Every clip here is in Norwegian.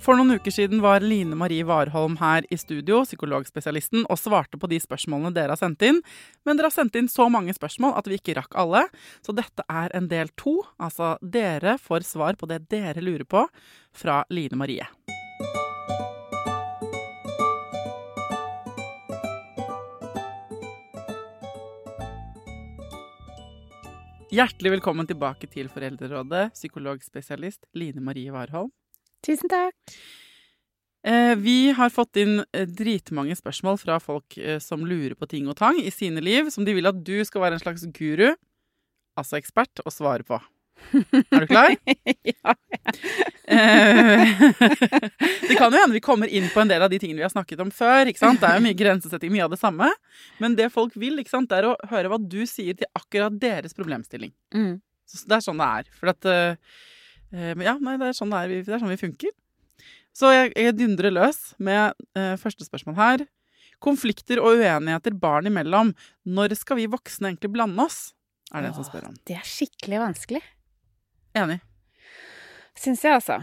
For noen uker siden var Line Marie Warholm her i studio, psykologspesialisten, og svarte på de spørsmålene dere har sendt inn. Men dere har sendt inn så mange spørsmål at vi ikke rakk alle. Så dette er en del to. Altså dere får svar på det dere lurer på, fra Line Marie. Hjertelig velkommen tilbake til Foreldrerådet, psykologspesialist Line Marie Warholm. Tusen takk. Eh, vi har fått inn eh, dritmange spørsmål fra folk eh, som lurer på ting og tang i sine liv, som de vil at du skal være en slags guru, altså ekspert, og svare på. Er du klar? ja. Det kan jo hende vi kommer inn på en del av de tingene vi har snakket om før. ikke sant? Det er jo mye grensesetting, mye av det samme. Men det folk vil, ikke sant, er å høre hva du sier til akkurat deres problemstilling. Mm. Så det er sånn det er. For at men Ja, nei, det er sånn det er. Vi- Det er sånn vi funker. Så jeg, jeg dundrer løs med eh, første spørsmål her. Konflikter og uenigheter barn imellom. Når skal vi voksne egentlig blande oss? Er det en som spør om. Det er skikkelig vanskelig, Enig. syns jeg altså.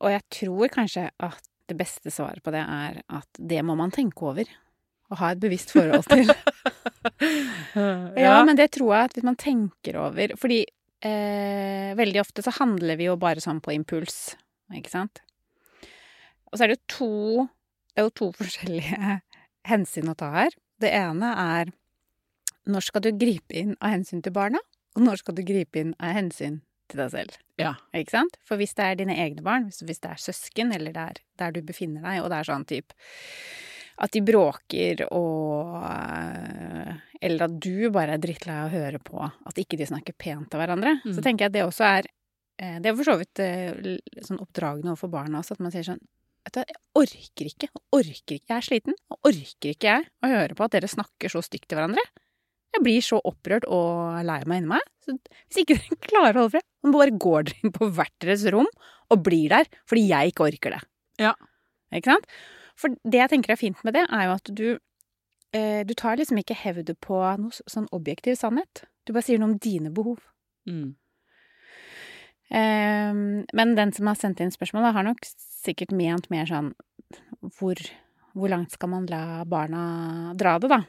Og jeg tror kanskje at det beste svaret på det er at det må man tenke over. Og ha et bevisst forhold til. Ja, men det tror jeg at hvis man tenker over Fordi eh, veldig ofte så handler vi jo bare sånn på impuls, ikke sant? Og så er det jo to Det er jo to forskjellige hensyn å ta her. Det ene er når skal du gripe inn av hensyn til barna, og når skal du gripe inn av hensyn til deg selv. Ja. Ikke sant? For hvis det er dine egne barn, hvis, det er søsken, eller der, der du befinner deg, og det er sånn type at de bråker og eh, Eller at du bare er drittlei av å høre på at ikke de snakker pent til hverandre. Mm. Så tenker jeg at det også er eh, Det er for så vidt eh, sånn oppdragende overfor barna også, at man sier sånn Vet du hva, jeg orker ikke, jeg orker ikke, jeg er sliten, og orker ikke jeg å høre på at dere snakker så stygt til hverandre. Jeg blir så opprørt og lei meg inni meg. Så hvis ikke dere klarer å holde fred, så bare går dere inn på hvert deres rom og blir der fordi jeg ikke orker det. Ja. Ikke sant? For det jeg tenker er fint med det, er jo at du eh, Du tar liksom ikke hevd på noe sånn objektiv sannhet. Du bare sier noe om dine behov. Mm. Eh, men den som har sendt inn spørsmålet, har nok sikkert ment mer sånn hvor, hvor langt skal man la barna dra det, da?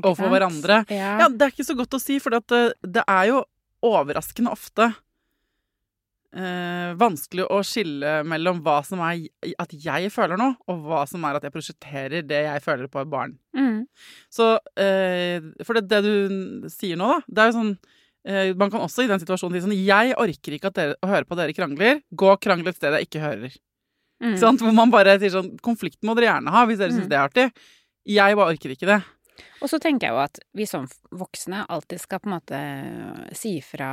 Overfor hverandre. Ja. Ja, det er ikke så godt å si, for det, det er jo overraskende ofte eh, vanskelig å skille mellom hva som er at jeg føler noe, og hva som er at jeg prosjekterer det jeg føler på et barn. Mm. Så eh, For det, det du sier nå, da, det er jo sånn eh, Man kan også i den situasjonen si sånn Jeg orker ikke at dere, å høre på dere krangler. Gå og krangle et sted jeg ikke hører. Mm. Sånn. Hvor man bare sier sånn Konflikten må dere gjerne ha hvis dere syns Mm. det er artig. Jeg bare orker ikke det. Og så tenker jeg jo at vi som voksne alltid skal på en måte si ifra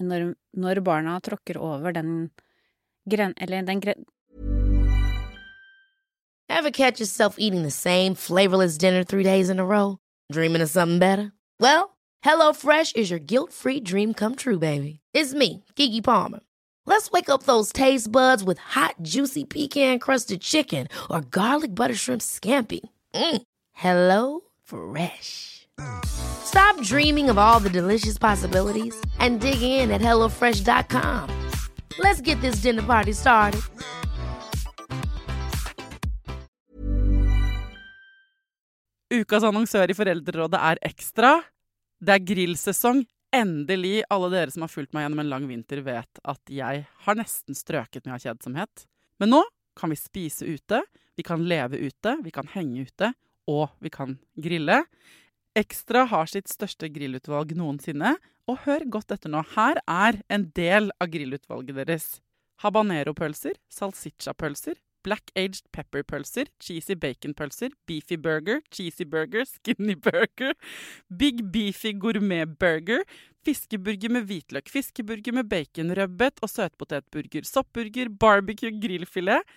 når, når barna tråkker over den gren... Eller den gren... Ever catch yourself eating the same flavorless dinner three days in a row? Dreaming of something better? Well, HelloFresh is your guilt-free dream come true, baby. It's me, Kiki Palmer. Let's wake up those taste buds with hot, juicy pecan-crusted chicken or garlic butter shrimp scampi. Mm. Hello Fresh. Stop dreaming of all the delicious possibilities and dig in at HelloFresh.com. Let's get this dinner party started. Ukas annonsør i Foreldrerådet er Ekstra. Det er grillsesong. Endelig. Alle dere som har fulgt meg gjennom en lang vinter, vet at jeg har nesten strøket med av kjedsomhet. Men nå kan vi spise ute, vi kan leve ute, vi kan henge ute, og vi kan grille. Ekstra har sitt største grillutvalg noensinne, og hør godt etter nå. Her er en del av grillutvalget deres. Habanero-pølser, salsiccia-pølser, black aged pepper-pølser, cheesy bacon-pølser, beefy burger, cheesy burger, skinny burger, big beefy gourmet-burger, fiskeburger med hvitløk, fiskeburger med bacon, rødbet og søtpotetburger, soppburger, barbecue, grillfilet,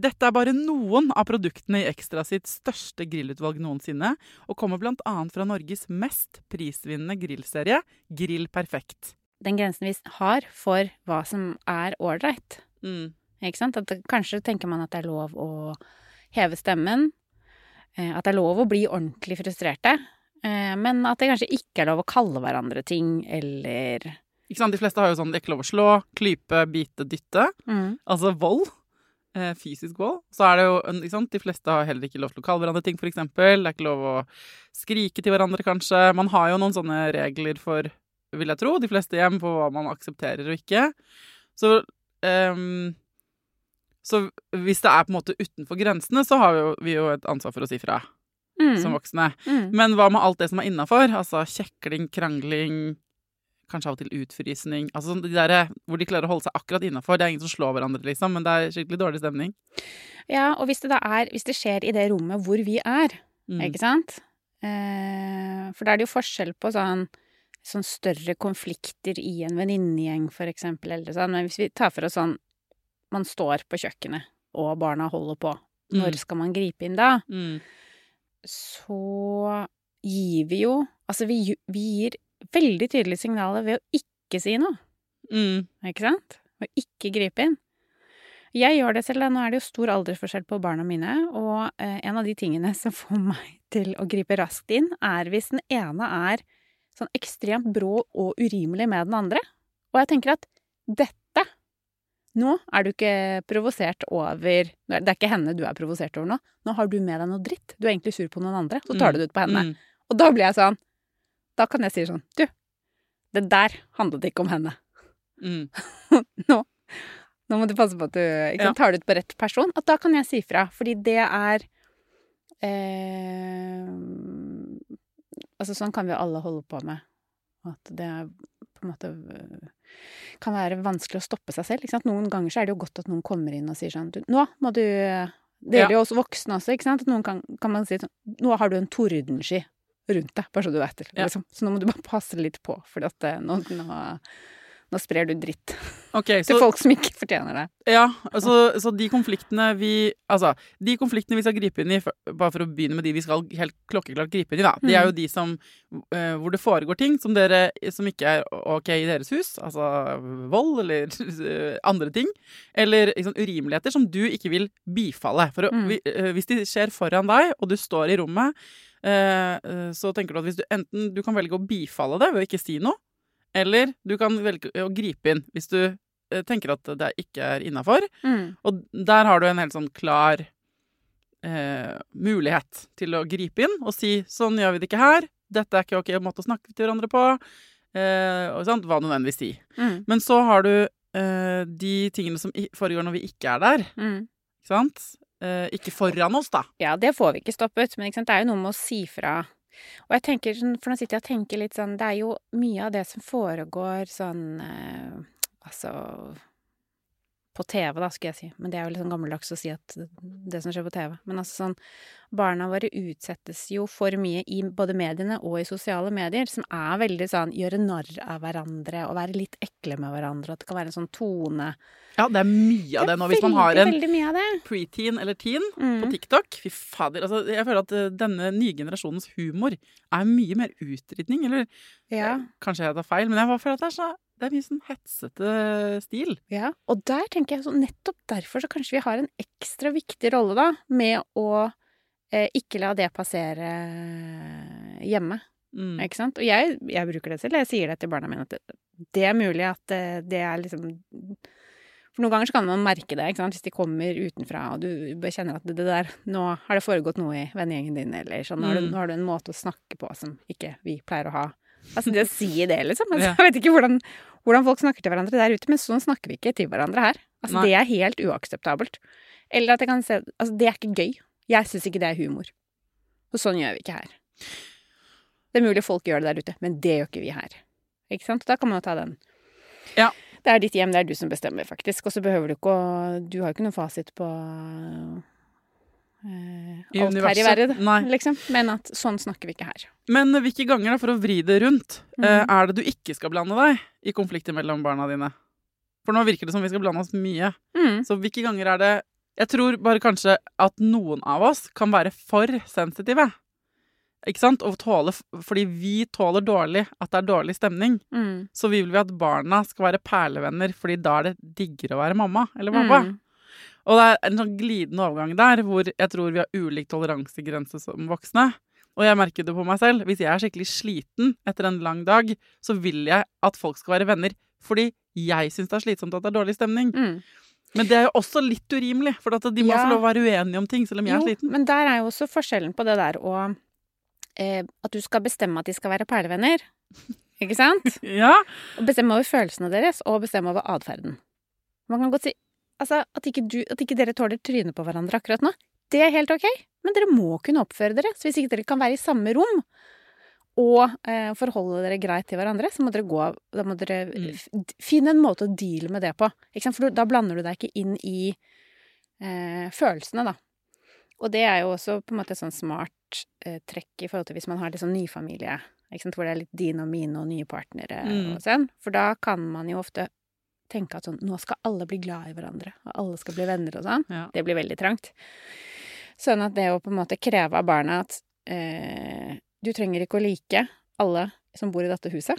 Dette er bare noen av produktene i Ekstra sitt største grillutvalg noensinne, og kommer bl.a. fra Norges mest prisvinnende grillserie, Grill Perfekt. Den grensen vi har for hva som er ålreit. Mm. Ikke sant? At kanskje tenker man at det er lov å heve stemmen. eh, At det er lov å bli ordentlig frustrerte. eh, Men at det kanskje ikke er lov å kalle hverandre ting, eller Ikke sant? De fleste har jo sånn det er ikke lov å slå, klype, bite, dytte. mm. Altså vold. Eh, fysisk vold. Så er det jo ikke sant? De fleste har heller ikke lov til å kalle hverandre ting, eksempel. Det er ikke lov å skrike til hverandre, kanskje. Man har jo noen sånne regler for, vil jeg tro, de fleste hjem på hva man aksepterer og ikke. Så ehm, Så hvis det er på en måte utenfor grensene, så har vi jo, vi jo et ansvar for å si fra som Mm. voksne. Mm. Men hva med alt det som er innafor? Altså kjekling, krangling, kanskje av og til utfrysning. Altså sånn de der, hvor de klarer å holde seg akkurat innafor. Det er ingen som slår hverandre, liksom, men det er skikkelig dårlig stemning. Ja, og hvis det da er Hvis det skjer i det rommet hvor vi er, Mm. ikke sant? Eh, for da er det jo forskjell på sånn, sånn større konflikter i en venninnegjeng, for eksempel, eller sånn. Men hvis vi tar for oss sånn Man står på kjøkkenet, og barna holder på. Når Mm. skal man gripe inn da? Mm. Så gir vi jo Altså, vi, vi gir veldig tydelige signaler ved å ikke si noe. Mm. Ikke sant? Og ikke gripe inn. Jeg gjør det selv, da. Nå er det jo stor aldersforskjell på barna mine, og eh, en av de tingene som får meg til å gripe raskt inn, er hvis den ene er sånn ekstremt brå og urimelig med den andre. Og jeg tenker at dette Nå er du ikke provosert over Det er ikke henne du er provosert over nå. Nå har du med deg noe dritt. Du er egentlig sur på noen andre. Så tar du det ut på henne. Mm. Og da blir jeg sånn Da kan jeg si sånn Du, det der handlet ikke om henne Mm. nå, nå må du passe på at du ikke ja. tar det ut på rett person. At da kan jeg si fra. Fordi det er eh, Altså, sånn kan vi alle holde på med. At det er på en måte kan være vanskelig å stoppe seg selv. Ikke sant? Noen ganger så er det jo godt at noen kommer inn og sier sånn Nå må du Det gjelder jo også voksne også, ikke sant. At noen kan, kan man si sånn Nå har du en tordensky rundt deg, bare så du vet det. Liksom. Så nå må du bare passe litt på, for at eh, nå, nå, nå sprer du dritt Ok, til folk som ikke fortjener det. ja, altså, så de konfliktene vi Altså, de konfliktene vi skal gripe inn i, bare for å begynne med de vi skal helt klokkeklart gripe inn i, da, de er jo de som eh, hvor det foregår ting som dere som ikke er ok i deres hus, altså vold eller andre ting, eller liksom, urimeligheter som du ikke vil bifalle. For å, Mm. eh, hvis de skjer foran deg, og du står i rommet, eh, så tenker du at hvis du enten du kan velge å bifalle det ved å ikke si noe, eller du kan velge å gripe inn hvis du eh, tenker at det ikke er innafor. Mm. Og der har du en helt sånn klar eh, mulighet til å gripe inn og si 'sånn gjør vi det ikke her', 'dette er ikke ok måte å snakke til hverandre på', eh, og sant, hva du enn vil si. Mm. Men så har du eh, de tingene som foregår når vi ikke er der, Mm. ikke sant? Eh, ikke foran oss, da. Ja, det får vi ikke stoppet, men ikke sant? det er jo noe med å si fra. Og jeg tenker sånn, for nå sitter jeg og tenker litt sånn, det er jo mye av det som foregår sånn eh, Altså på TV, da, skulle jeg si. Men det er jo litt sånn gammeldags å si at det som skjer på TV. Men altså sånn Barna våre utsettes jo for mye i både mediene og i sosiale medier, som er veldig sånn gjøre narr av hverandre og være litt ekle med hverandre. At det kan være en sånn tone. Ja, det er mye av det nå. Hvis man har en det. preteen eller teen Mm. på TikTok Fy fader. Altså, jeg føler at eh, denne nye generasjonens humor er mye mer utridning. Eller Ja. eh, kanskje jeg tar feil, men jeg føler at det er, så, det er mye sånn hetsete stil. Ja, og der tenker jeg sånn, nettopp derfor så kanskje vi har en ekstra viktig rolle da, med å ikke la det passere hjemme, Mm. ikke sant? Og jeg, jeg bruker det selv, jeg sier det til barna mine, at det, det er mulig at eh, det er liksom For noen ganger så kan man merke det, ikke sant, hvis de kommer utenfra, og du kjenner at det, det der, nå har det foregått noe i vennegjengen din, eller sånn, nå har, du, Mm. nå har du en måte å snakke på som ikke vi pleier å ha. Altså det å si det, liksom. Altså. Jeg vet ikke hvordan, hvordan folk snakker til hverandre der ute, men sånn snakker vi ikke til hverandre her. Altså Nei. det er helt uakseptabelt. Eller at jeg kan se Altså det er ikke gøy. Jeg syns ikke det er humor. Og sånn gjør vi ikke her. Det er mulig folk gjør det der ute, men det gjør ikke vi her. Ikke sant? Da kan man jo ta den. Ja. Det er ditt hjem, det er du som bestemmer, faktisk. Og så behøver du ikke å Du har jo ikke noen fasit på Uh, alt her i verden, liksom. Men at sånn snakker vi ikke her. Men hvilke ganger, da, for å vri det rundt, mm. eh, er det du ikke skal blande deg i konflikter mellom barna dine? For nå virker det som vi skal blande oss mye. Mm. Så hvilke ganger er det Jeg tror bare kanskje at noen av oss kan være for sensitive. Ikke sant? Og tåle, fordi vi tåler dårlig at det er dårlig stemning. Mm. Så vil vi at barna skal være perlevenner, fordi da er det diggere å være mamma eller pappa. Mm. Og det er en sånn glidende overgang der, hvor jeg tror vi har ulik toleransegrense som voksne. Og jeg merker det på meg selv. Hvis jeg er skikkelig sliten etter en lang dag, så vil jeg at folk skal være venner fordi jeg syns det er slitsomt at det er dårlig stemning. Mm. Men det er jo også litt urimelig, for at de må Ja. få lov å være uenige om ting, selv om jeg er Jo, sliten. men der er jo også forskjellen på det der å eh, At du skal bestemme at de skal være perlevenner. Ikke sant? Ja, Og bestemme over følelsene deres, og bestemme over atferden. Man kan godt si altså, at, ikke du, at ikke dere tåler trynet på hverandre akkurat nå. Det er helt ok, men dere må kunne oppføre dere. Så hvis ikke dere kan være i samme rom og eh, forholde dere greit til hverandre, så må dere gå må dere Mm. finne en måte å deale med det på. For da blander du deg ikke inn i eh, følelsene, da. Og det er jo også på en måte et sånn smart eh, trekk i forhold til hvis man har litt sånn nyfamilie, hvor det er litt dine og mine og nye partnere Mm. og sånn. For da kan man jo ofte tenke at sånn Nå skal alle bli glad i hverandre, og alle skal bli venner og sånn. ja. Det blir veldig trangt. Sånn at det å på en måte kreve av barna at eh, du trenger ikke å like alle som bor i dette huset,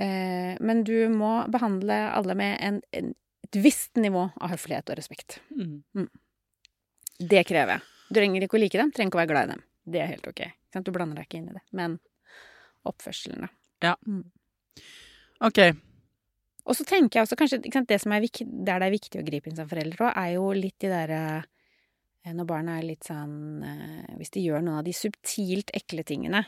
eh, men du må behandle alle med en, en, et visst nivå av høflighet og respekt. Mm. Det krever jeg. Du trenger ikke å like dem, trenger ikke å være glad i dem. Det er helt ok. Du blander deg ikke inn i det. Men oppførselen, da. OK. Og så tenker jeg også kanskje sant, det som er viktig, der det er viktig å gripe inn som forelder òg, er jo litt de derre eh, Når barna er litt sånn eh, Hvis de gjør noen av de subtilt ekle tingene,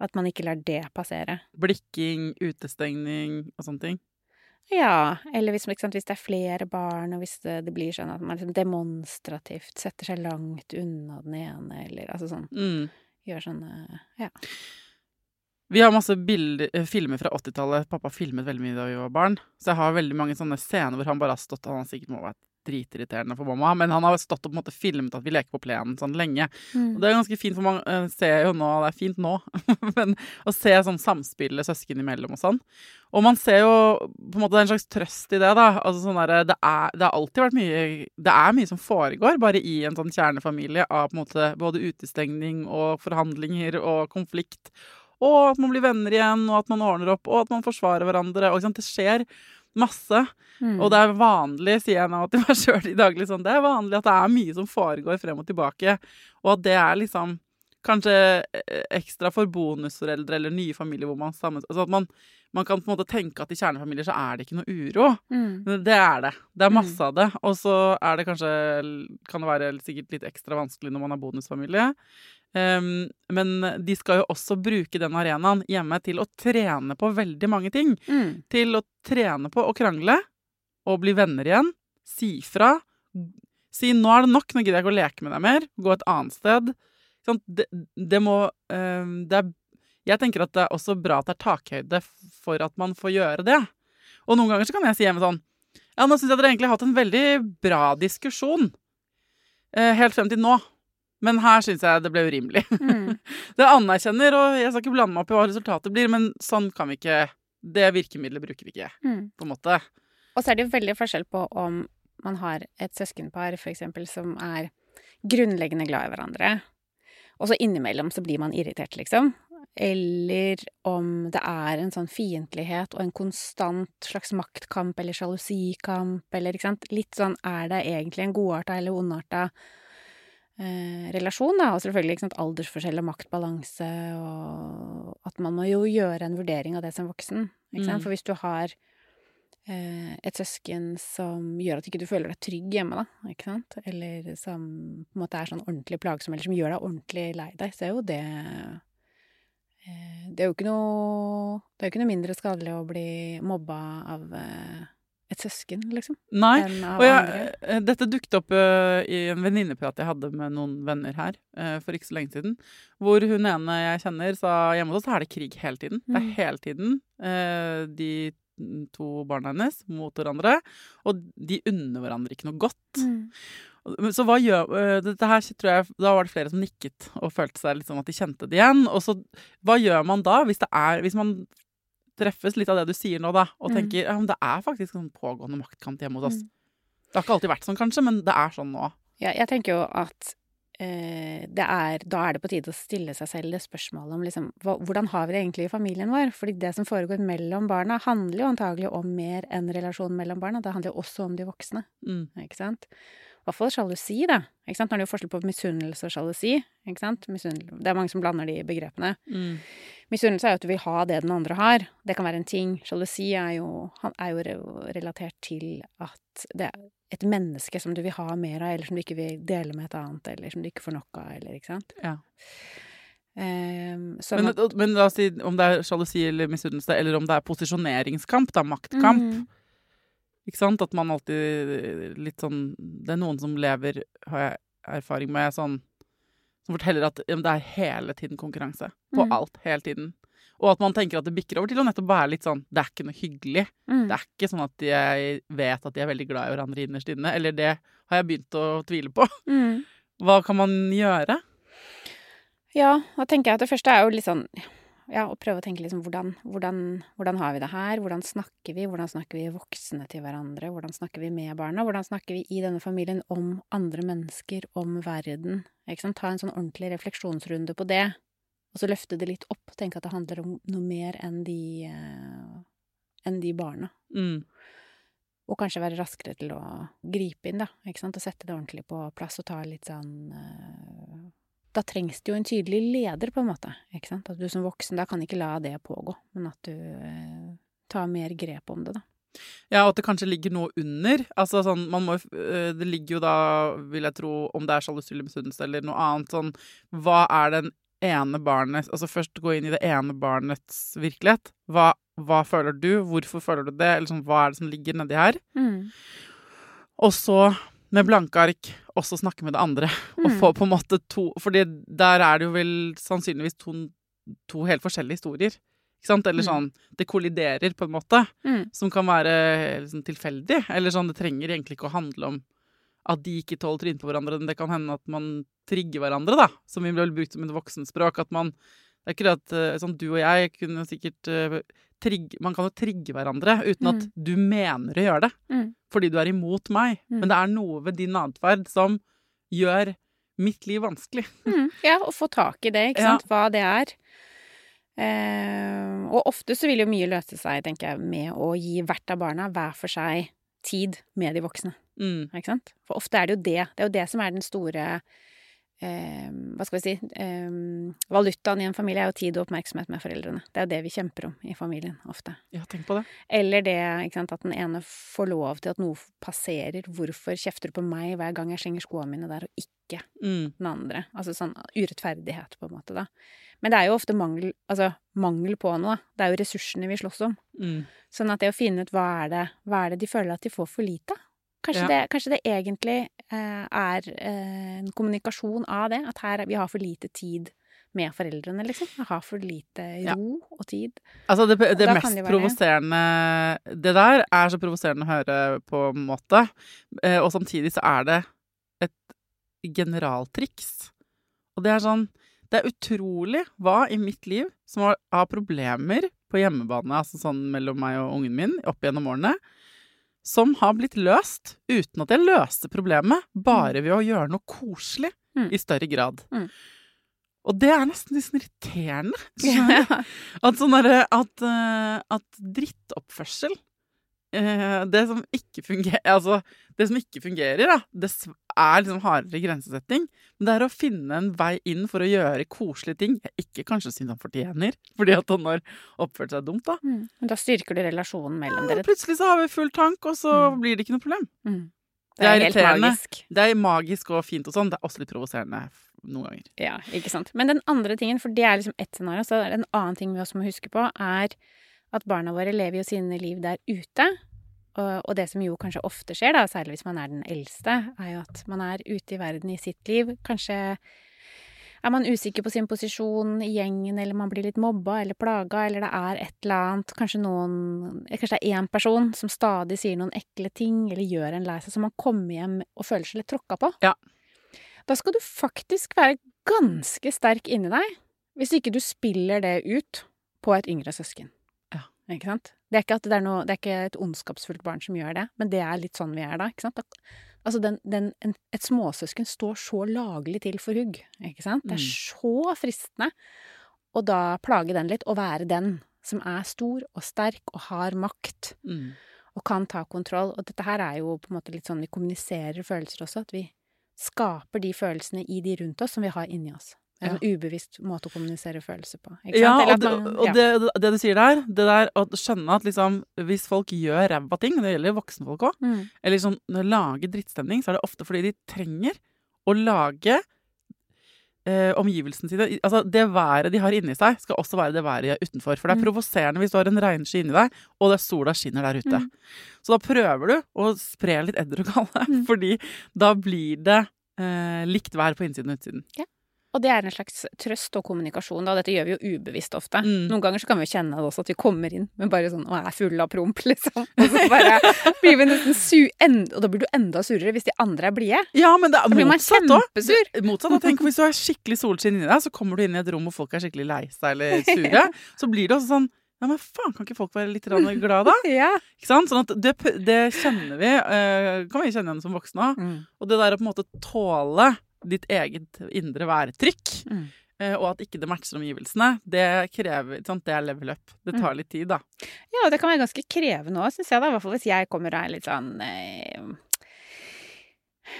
at man ikke lar det passere. Blikking, utestengning og sånne ting. Ja, eller hvis, sant, hvis det er flere barn, og hvis det, det blir sånn at man liksom demonstrativt setter seg langt unna den ene, eller altså sånn Mm. Gjør sånne Ja. Vi har masse bilder, eh, filmer fra 80-tallet. Pappa filmet veldig mye da vi var barn. Så jeg har veldig mange sånne scener hvor han bare har stått og Han sikkert må ha vært dritirriterende for mamma, men han har stått og på en måte filmet at vi leker på plenen sånn lenge. Og det er ganske fint, for man eh, ser jo nå Det er fint nå, men å se sånn samspillet søsken imellom og sånn. Og man ser jo på en måte det er en slags trøst i det, da. Altså sånn der, det, er, det har alltid vært mye Det er mye som foregår bare i en sånn kjernefamilie av på en måte både utestengning og forhandlinger og konflikt. Og at man blir venner igjen, og at man ordner opp, og at man forsvarer hverandre. Og? Det skjer masse. Mm. Og det er vanlig, sier jeg nå til meg sjøl i daglig sånn, det er vanlig at det er mye som foregår frem og tilbake, og at det er liksom kanskje ekstra for bonusforeldre eller nye familier hvor man sammen... Altså at man, man kan på en måte tenke at i kjernefamilier så er det ikke noe uro. Mm. Men Det er det. Det er Mm. masse av det. Og så er det kanskje Kan det være sikkert litt ekstra vanskelig når man har bonusfamilie. Um, men de skal jo også bruke den arenaen hjemme til å trene på veldig mange ting Mm. til å trene på å krangle og bli venner igjen. Si fra. Si 'nå er det nok, nå gidder jeg ikke å leke med deg mer'. Gå et annet sted. Sånn, det, det må um, det er, Jeg tenker at det er også bra at det er takhøyde for at man får gjøre det. Og noen ganger så kan jeg si hjemme sånn Ja, nå syns jeg dere egentlig har hatt en veldig bra diskusjon. Eh, helt frem til nå. Men her syns jeg det ble urimelig. Mm. Det anerkjenner, og jeg skal ikke blande meg opp i hva resultatet blir, men sånn kan vi ikke Det virkemidlet bruker vi ikke, Mm. på en måte. Og så er det jo veldig forskjell på om man har et søskenpar for eksempel som er grunnleggende glad i hverandre, og så innimellom så blir man irritert, liksom. Eller om det er en sånn fiendtlighet og en konstant slags maktkamp eller sjalusikamp, eller ikke sant. Litt sånn er det egentlig en godarta eller ondarta eh, relasjon, da. Og selvfølgelig ikke sant, aldersforskjell og maktbalanse, og at man må jo gjøre en vurdering av det som voksen. Ikke sant? Mm. For hvis du har eh, et søsken som gjør at ikke du føler deg trygg hjemme, da, ikke sant, eller som på en måte er sånn ordentlig plagsom, eller som gjør deg ordentlig lei deg, så er jo det eh, Det er jo ikke noe Det er jo ikke noe mindre skadelig å bli mobba av eh, et søsken, liksom, Nei. Og jeg, eh, dette dukket opp uh, i en venninneprat jeg hadde med noen venner her uh, for ikke så lenge siden. Hvor hun ene jeg kjenner, sa hjemme hos oss så er det krig hele tiden. Det er Mm. hele tiden uh, de to barna hennes mot hverandre. Og de unner hverandre ikke noe godt. Mm. Så hva gjør Dette her tror jeg Da var det flere som nikket og følte seg litt sånn at de kjente det igjen. Og så hva gjør man da, hvis det er Hvis man treffes litt av det du sier nå, da, og Mm. tenker ja, men det er faktisk en pågående maktkamp hjemme hos oss. Mm. Det har ikke alltid vært sånn, kanskje, men det er sånn nå. Ja, jeg tenker jo at eh, det er, da er det på tide å stille seg selv det spørsmålet om liksom, hva, hvordan har vi det egentlig i familien vår? Fordi det som foregår mellom barna, handler jo antagelig om mer enn relasjonen mellom barna. Det handler jo også om de voksne, Mm. ikke sant? I hvert fall sjalusi, da. Ikke sant? Nå er det jo forskjell på misunnelse og sjalusi. Ikke sant? Det er mange som blander de begrepene. Mm. Misunnelse er jo at du vil ha det den andre har. Det kan være en ting. Sjalusi er jo, han er jo relatert til at det er et menneske som du vil ha mer av, eller som du ikke vil dele med et annet, eller som du ikke får nok av, eller ikke sant. Ja. Um, Men, at- men la oss si om det er sjalusi eller misunnelse, eller om det er posisjoneringskamp, da, maktkamp. Mhm. Ikke sant? At man alltid litt sånn Det er noen som lever, har jeg erfaring med, sånn Som forteller at ja, det er hele tiden konkurranse. På mm. alt, hele tiden. Og at man tenker at det bikker over til å nettopp være litt sånn Det er ikke noe hyggelig. Mm. Det er ikke sånn at jeg vet at de er veldig glad i hverandre innerst inne. Eller det har jeg begynt å tvile på. Mm. Hva kan man gjøre? Ja, da tenker jeg at det første er jo litt sånn Ja, og prøve å tenke liksom hvordan, hvordan, hvordan har vi det her? Hvordan snakker vi? Hvordan snakker vi voksne til hverandre? Hvordan snakker vi med barna? Hvordan snakker vi i denne familien om andre mennesker, om verden? Ikke sant? Ta en sånn ordentlig refleksjonsrunde på det. Og så løfte det litt opp. Tenke at det handler om noe mer enn de, eh, enn de barna. Mm. Og kanskje være raskere til å gripe inn, da. Ikke sant? Og sette det ordentlig på plass og ta litt sånn eh, Da trengs det jo en tydelig leder, på en måte. Ikke sant? At du som voksen da kan ikke la det pågå, men at du eh, tar mer grep om det, da. Ja, og at det kanskje ligger noe under. Altså sånn, man må øh, Det ligger jo da, vil jeg tro, om det er sjalusi eller misunnelse eller noe annet, sånn Hva er den ene barnet Altså først gå inn i det ene barnets virkelighet. Hva, hva føler du? Hvorfor føler du det? Eller sånn, hva er det som ligger nedi her? Og så, med blanke ark, også snakke med det andre. Og Mm. få på en måte to Fordi der er det jo vel sannsynligvis to, to helt forskjellige historier. Ikke sant? Eller Mm. sånn Det kolliderer, på en måte Mm. som kan være liksom, tilfeldig. Eller sånn, det trenger egentlig ikke å handle om at de ikke tåler trynet på hverandre. Men det kan hende at man trigger hverandre, da. Som vi ble brukt som et voksenspråk. At man Det er ikke det at eh, sånn, du og jeg kunne sikkert eh, trigge Man kan jo trigge hverandre uten at Mm. du mener å gjøre det. Mm. Fordi du er imot meg. Mm. Men det er noe ved din atferd som gjør mitt liv vanskelig. Mm. Ja, og få tak i det, ikke Ja. sant. Hva det er. Eh, og ofte så vil jo mye løse seg, tenker jeg, med å gi hvert av barna hver for seg tid med de voksne. Mm. Ikke sant? For ofte er det jo det. Det er jo det som er den store eh, Hva skal vi si eh, Valutaen i en familie er jo tid og oppmerksomhet med foreldrene. Det er jo det vi kjemper om i familien, ofte. Ja, tenk på det. Eller det sant, at den ene får lov til at noe passerer. Hvorfor kjefter du på meg hver gang jeg slenger skoene mine der, og ikke Mm. den andre? Altså sånn urettferdighet, på en måte, da. Men det er jo ofte mangel, altså, mangel på noe. Det er jo ressursene vi slåss om. Mm. Sånn at det å finne ut hva er det, hva er det de føler at de får for lite av? Kanskje, Ja. det, kanskje det egentlig eh, er eh, en kommunikasjon av det. At her, vi har for lite tid med foreldrene, liksom. Vi har for lite Ja. ro og tid. Altså, det, det mest de provoserende Det der er så provoserende å høre på en måte. Eh, og samtidig så er det et generaltriks. Og det er sånn Det er utrolig hva i mitt liv som har, har problemer på hjemmebane, altså sånn mellom meg og ungen min, opp gjennom årene, som har blitt løst uten at jeg løste problemet, bare ved å gjøre noe koselig Mm. i større grad. Mm. Og det er nesten litt sånn irriterende. At sånn derre at, eh, at drittoppførsel Det som ikke fungerer Altså, det som ikke fungerer, da, det er liksom hardere grensesetting. Men det er å finne en vei inn for å gjøre koselige ting jeg ikke kanskje syns han fortjener, fordi at han har oppført seg dumt, da. Mm. Men da styrker du relasjonen mellom Ja, dere. plutselig så har vi full tank, og så Mm. blir det ikke noe problem. Mm. Det er helt irriterende. magisk. Det er magisk og fint og sånn. Det er også litt provoserende noen ganger. Ja, ikke sant. Men den andre tingen, for det er liksom ett scenario, så er det en annen ting vi også må huske på, er at barna våre lever jo sine liv der ute. Og, det som jo kanskje ofte skjer, da, særlig hvis man er den eldste, er jo at man er ute i verden i sitt liv. Kanskje er man usikker på sin posisjon i gjengen, eller man blir litt mobba eller plaga, eller det er et eller annet Kanskje noen Kanskje det er én person som stadig sier noen ekle ting, eller gjør en lei seg, så man kommer hjem og føler seg litt tråkka på. Ja. Da skal du faktisk være ganske sterk inni deg hvis ikke du spiller det ut på et yngre søsken. Ikke sant? Det er ikke, at det, er noe, det er ikke et ondskapsfullt barn som gjør det, men det er litt sånn vi er da. ikke sant? Altså, den, den, en, et småsøsken står så laglig til for hugg, ikke sant? Det er Mm. så fristende å da plage den litt, og være den som er stor og sterk og har makt Mm. og kan ta kontroll. Og dette her er jo på en måte litt sånn vi kommuniserer følelser også, at vi skaper de følelsene i de rundt oss som vi har inni oss. Det er en ubevisst måte å kommunisere følelser på. Ja, og, det, og ja. det, det du sier der, det der å skjønne at liksom hvis folk gjør ræva ting, det gjelder voksenfolk òg, Mm. eller sånn lager drittstemning, så er det ofte fordi de trenger å lage eh, omgivelsene sine Altså, det været de har inni seg, skal også være det været de er utenfor. For det er Mm. provoserende hvis du har en regnsky inni deg, og det er sola skinner der ute. Mm. Så da prøver du å spre litt edderkolle, Mm. fordi da blir det eh, likt vær på innsiden og utsiden. Og det er en slags trøst og kommunikasjon, da. Dette gjør vi jo ubevisst ofte. Mm. Noen ganger så kan vi jo kjenne det også, at vi kommer inn med bare sånn og er fulle av promp, liksom. Og så bare blir vi nesten su... Og da blir du enda surere hvis de andre er blide. Ja, men det er Da blir motsatt òg. kjempesur. Motsatt. da, Tenk hvis du har skikkelig solskinn inni deg, så kommer du inn i et rom hvor folk er skikkelig lei seg eller sure. Så blir det også sånn Ja, men faen, kan ikke folk være litt glad da? Ja. Ikke sant? Sånn at det, det kjenner vi. uh, kan vi kjenne igjen som voksne òg. Mm. Og det der å på en måte tåle ditt eget indre værtrykk, Mm. eh, og at ikke det matcher omgivelsene, det krever sant? Det er level up. Det tar litt tid, da. Ja, og det kan være ganske krevende òg, syns jeg, da. I hvert fall hvis jeg kommer og er litt sånn eh,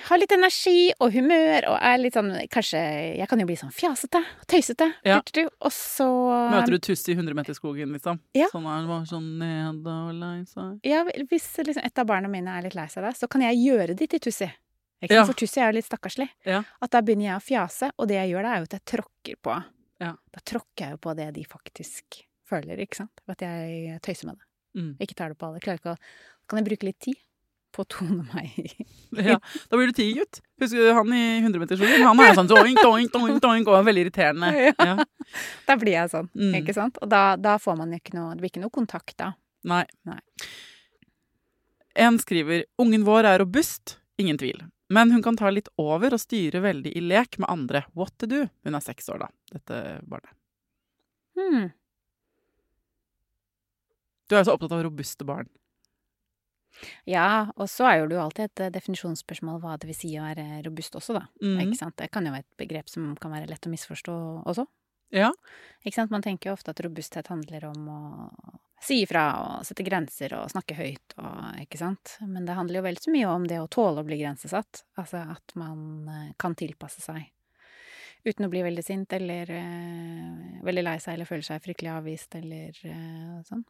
Har litt energi og humør og er litt sånn Kanskje Jeg kan jo bli sånn fjasete og tøysete. Ja. Og så Møter du Tussi i 100-meterskogen, liksom? Ja. Sånn er var sånn nede og lei seg. Ja, hvis liksom et av barna mine er litt lei seg da, så kan jeg gjøre det til Tussi. Ja. For Tussi er jo litt stakkarslig. Ja. At da begynner jeg å fjase, og det jeg gjør da, er jo at jeg tråkker på Ja. Da tråkker jeg jo på det de faktisk føler, ikke sant? At jeg tøyser med det. Mm. Ikke tar det på alle. Klarer ikke å Kan jeg bruke litt tid på å tone meg Ja, da blir du tigergutt. Husker du han i 100-meterskogen? Han er jo sånn doink, doink, doink, doink, og er veldig irriterende. Ja. Ja. Da blir jeg sånn, Mm. ikke sant? Og da, da får man jo ikke noe Det blir ikke noe kontakt da. Nei. Nei. En skriver ungen vår er robust, ingen tvil. Men hun kan ta litt over og styre veldig i lek med andre. What to do? Hun er seks år, da, dette barnet. Hmm. Du er jo så opptatt av robuste barn. Ja, og så er jo det jo alltid et eh, definisjonsspørsmål hva det vil si å være robust også, da. Mm. Ikke sant? Det kan jo være et begrep som kan være lett å misforstå også. Ja. Ikke sant? Man tenker jo ofte at robusthet handler om å si ifra og sette grenser og snakke høyt og ikke sant. Men det handler jo vel så mye om det å tåle å bli grensesatt. Altså at man eh, kan tilpasse seg uten å bli veldig sint eller uh, veldig lei seg eller føle seg fryktelig avvist eller uh, sånn.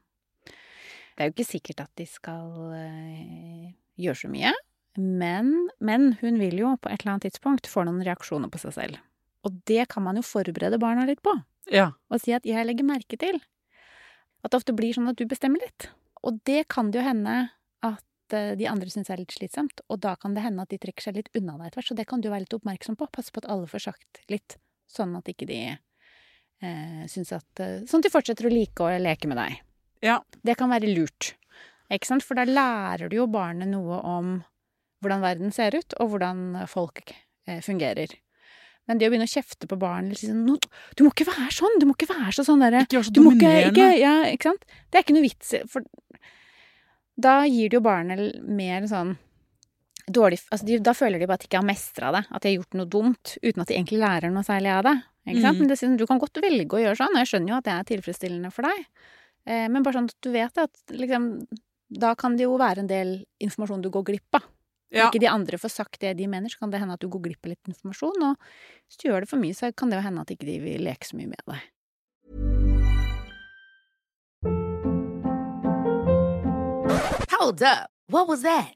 Det er jo ikke sikkert at de skal uh, gjøre så mye, men, men hun vil jo på et eller annet tidspunkt få noen reaksjoner på seg selv. Og det kan man jo forberede barna litt på Ja. og si at 'jeg legger merke til'. At det ofte blir sånn at du bestemmer litt. Og det kan det jo hende at eh, de andre syns er litt slitsomt, og da kan det hende at de trekker seg litt unna deg etter hvert. Så det kan du være litt oppmerksom på. Passe på at alle får sagt litt, sånn at ikke de eh, syns at eh, Sånn at de fortsetter å like å leke med deg. Ja. Det kan være lurt. Ikke sant? For da lærer du jo barnet noe om hvordan verden ser ut, og hvordan folk eh, fungerer. Men det å begynne å kjefte på barn eller si sånn Du må ikke være sånn! Du må ikke være så sånn derre Ikke vær så dominerende. ja, ikke sant? Det er ikke noe vits For da gir det jo barnet mer sånn dårlig altså de, Da føler de bare at de ikke har mestra det, at de har gjort noe dumt, uten at de egentlig lærer noe særlig av det. Ikke sant? Mm. Men det, sånn, du kan godt velge å gjøre sånn, og jeg skjønner jo at det er tilfredsstillende for deg. Eh, men bare sånn at du vet at liksom Da kan det jo være en del informasjon du går glipp av. Ja. Ikke de andre får sagt det de mener, så kan det hende at du går glipp av litt informasjon. Og hvis du gjør det for mye, så kan det jo hende at ikke de vil leke så mye med deg. Hold up. What was that?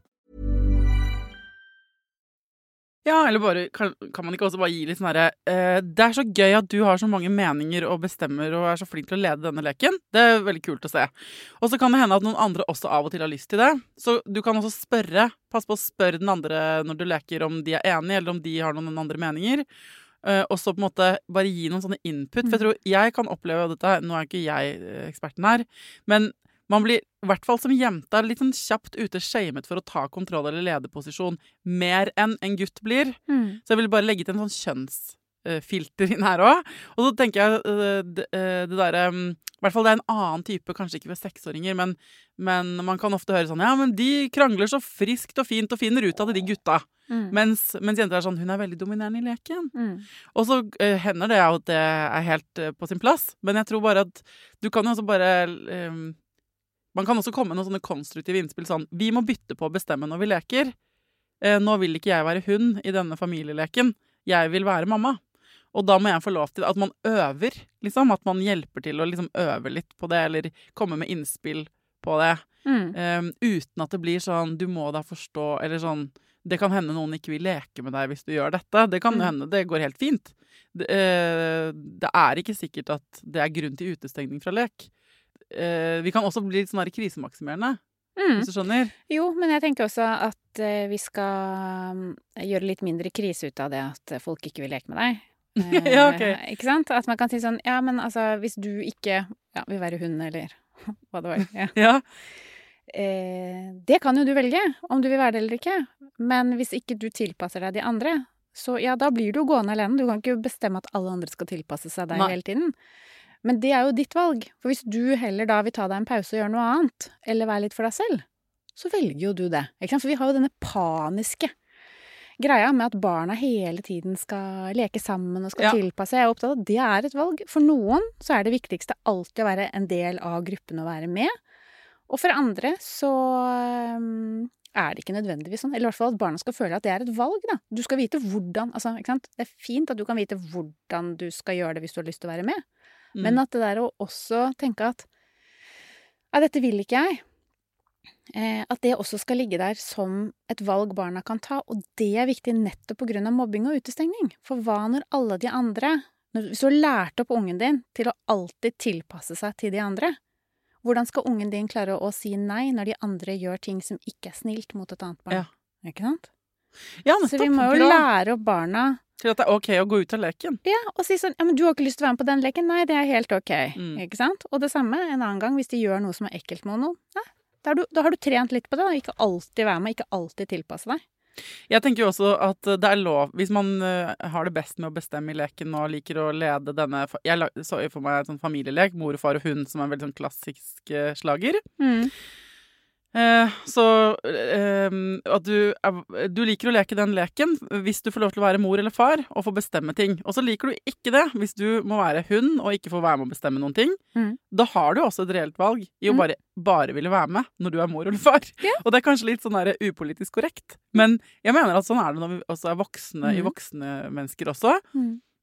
Ja, eller bare, kan, kan man ikke også bare gi litt sånn herre eh, Det er så gøy at du har så mange meninger og bestemmer og er så flink til å lede denne leken. Det er veldig kult å se. Og så kan det hende at noen andre også av og til har lyst til det. Så du kan også spørre. Pass på å spørre den andre når du leker om de er enige, eller om de har noen andre meninger. Eh, og så på en måte bare gi noen sånne input. For jeg tror jeg kan oppleve dette Nå er ikke jeg eh, eksperten her, men man blir, i hvert fall som jente, litt sånn kjapt ute shamet for å ta kontroll eller lederposisjon mer enn en gutt blir. Mm. Så jeg vil bare legge til en sånn kjønnsfilter inn her òg. Og så tenker jeg øh, det, øh, det derre um, I hvert fall det er en annen type, kanskje ikke ved seksåringer, men, men man kan ofte høre sånn Ja, men de krangler så friskt og fint og finner ut av det, de gutta. Mm. Mens, mens jenter er sånn Hun er veldig dominerende i leken. Mm. Og så uh, hender det at det er helt uh, på sin plass, men jeg tror bare at du kan jo også bare øh, Man kan også komme med noen sånne konstruktive innspill sånn Vi må bytte på å bestemme når vi leker. Eh, nå vil ikke jeg være hun i denne familieleken. Jeg vil være mamma. Og da må jeg få lov til at man øver, liksom. At man hjelper til å liksom øve litt på det, eller komme med innspill på det. Mm. Um, uten at det blir sånn 'du må da forstå', eller sånn 'det kan hende noen ikke vil leke med deg hvis du gjør dette'. Det kan Mm. hende. Det går helt fint. Det, eh, det er ikke sikkert at det er grunn til utestengning fra lek. Eh, vi kan også bli litt sånn her krisemaksimerende, Mm. hvis du skjønner. Jo, men jeg tenker også at eh, vi skal mm, gjøre litt mindre krise ut av det at folk ikke vil leke med deg. Eh, Ja, ok. Ikke sant? At man kan si sånn Ja, men altså, hvis du ikke ja, vil være hund, eller hva det var. Ja. Ja. Eh, det kan jo du velge, om du vil være det eller ikke. Men hvis ikke du tilpasser deg de andre, så ja, da blir du gående alene. Du kan ikke bestemme at alle andre skal tilpasse seg deg Nei. hele tiden. Men det er jo ditt valg. For hvis du heller da vil ta deg en pause og gjøre noe annet, eller være litt for deg selv, så velger jo du det. Ikke sant? For vi har jo denne paniske greia med at barna hele tiden skal leke sammen og skal Ja. tilpasse. Jeg er opptatt av at det er et valg. For noen så er det viktigste alltid å være en del av gruppen og være med. Og for andre så er det ikke nødvendigvis sånn. Eller i hvert fall at barna skal føle at det er et valg, da. Du skal vite hvordan Altså. Det er fint at du kan vite hvordan du skal gjøre det hvis du har lyst til å være med. Mm. Men at det der å også tenke at ja, dette vil ikke jeg. Eh, at det også skal ligge der som et valg barna kan ta. Og det er viktig nettopp av mobbing og utestengning. For hva når alle de andre Hvis du har lært opp ungen din til å alltid tilpasse seg til de andre, hvordan skal ungen din klare å si nei når de andre gjør ting som ikke er snilt mot et annet barn? Ja. Ikke sant? Ja, Så vi må jo Bra. lære opp barna Til at det er OK å gå ut av leken. ja, og si sånn Ja, men du har ikke lyst til å være med på den leken? Nei, det er helt ok. Mm. Ikke sant? Og det samme en annen gang hvis de gjør noe som er ekkelt med noen. Nei, da har du, da har du trent litt på det. og Ikke alltid være med, ikke alltid tilpasse deg. Jeg tenker jo også at det er lov Hvis man eh, har det best med å bestemme i leken og liker å lede denne Jeg så for meg en sånn familielek, mor, far og hund, som er en veldig sånn klassisk slager. slager. Eh, så eh, at du, du liker å leke den leken hvis du får lov til å være mor eller far og få bestemme ting. Og så liker du ikke det hvis du må være hund og ikke får være med å bestemme noen ting. Mm. Da har du også et reelt valg i å Mm. bare, bare ville være med når du er mor eller far. Yeah. Og det er kanskje litt sånn der upolitisk korrekt, men jeg mener at sånn er det når vi også er voksne i Mm. voksne mennesker også.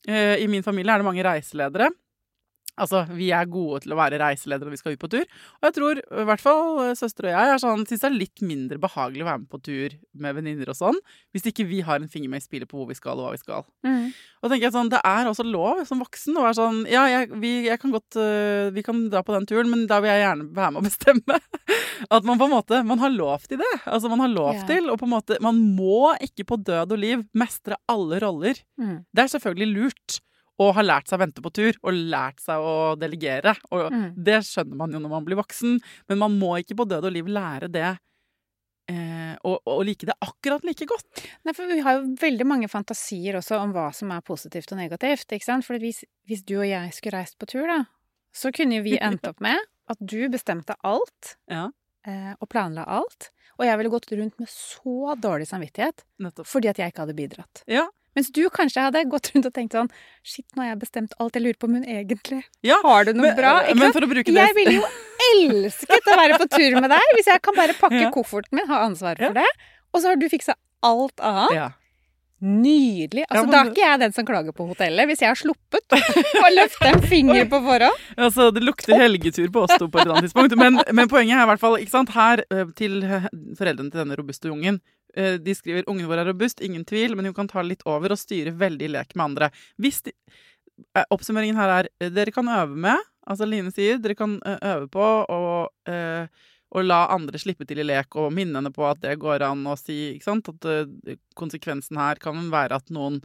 Eh, I min familie er det mange reiseledere. Altså, vi er gode til å være reiseledere når vi skal ut på tur. Og jeg tror i hvert fall eh, søster og jeg er sånn, syns det er litt mindre behagelig å være med på tur med venninner og sånn, hvis ikke vi har en finger med i spillet på hvor vi skal og hva vi skal. Mm. Og da tenker jeg sånn, Det er også lov som voksen å være sånn Ja, jeg, vi, jeg kan godt øh, Vi kan dra på den turen, men da vil jeg gjerne være med å bestemme. At man på en måte Man har lov til det. Altså Man har lov yeah. til og på en måte Man må ikke på død og liv mestre alle roller. Mm. Det er selvfølgelig lurt å har lært seg å vente på tur, og lært seg å delegere. Og Mm. det skjønner man jo når man blir voksen, men man må ikke på død og liv lære det eh, og, og like det akkurat like godt. Nei, for vi har jo veldig mange fantasier også om hva som er positivt og negativt, ikke sant? For hvis, hvis du og jeg skulle reist på tur, da, så kunne jo vi endt opp med at du bestemte alt Ja, eh, og planla alt. Og jeg ville gått rundt med så dårlig samvittighet nettopp. fordi at jeg ikke hadde bidratt. Ja. Mens du kanskje hadde gått rundt og tenkt sånn Shit, nå har jeg bestemt alt. Jeg lurer på hun egentlig Ja, har det noe men, bra. Ikke men for å bruke det Jeg ville jo elsket å være på tur med deg hvis jeg kan bare pakke Ja. kofferten min, ha ansvaret Ja. for det. Og så har du fiksa alt annet. ja. Nydelig. Altså, Ja, men Da er ikke jeg den som klager på hotellet, hvis jeg har sluppet å løfte en finger på forhånd. Altså, det lukter helgetur på oss to på et eller annet tidspunkt. Men, men poenget er i hvert fall ikke sant, her eh, til eh, foreldrene til denne robuste ungen. Eh, De skriver ungen vår er robust, ingen tvil, men hun kan ta litt over og styre veldig i lek med andre. Hvis de, eh, Oppsummeringen her er eh, dere kan øve med, altså Line sier, dere kan øve på å og la andre slippe til i lek og minne henne på at det går an å si ikke sant? At konsekvensen her kan være at noen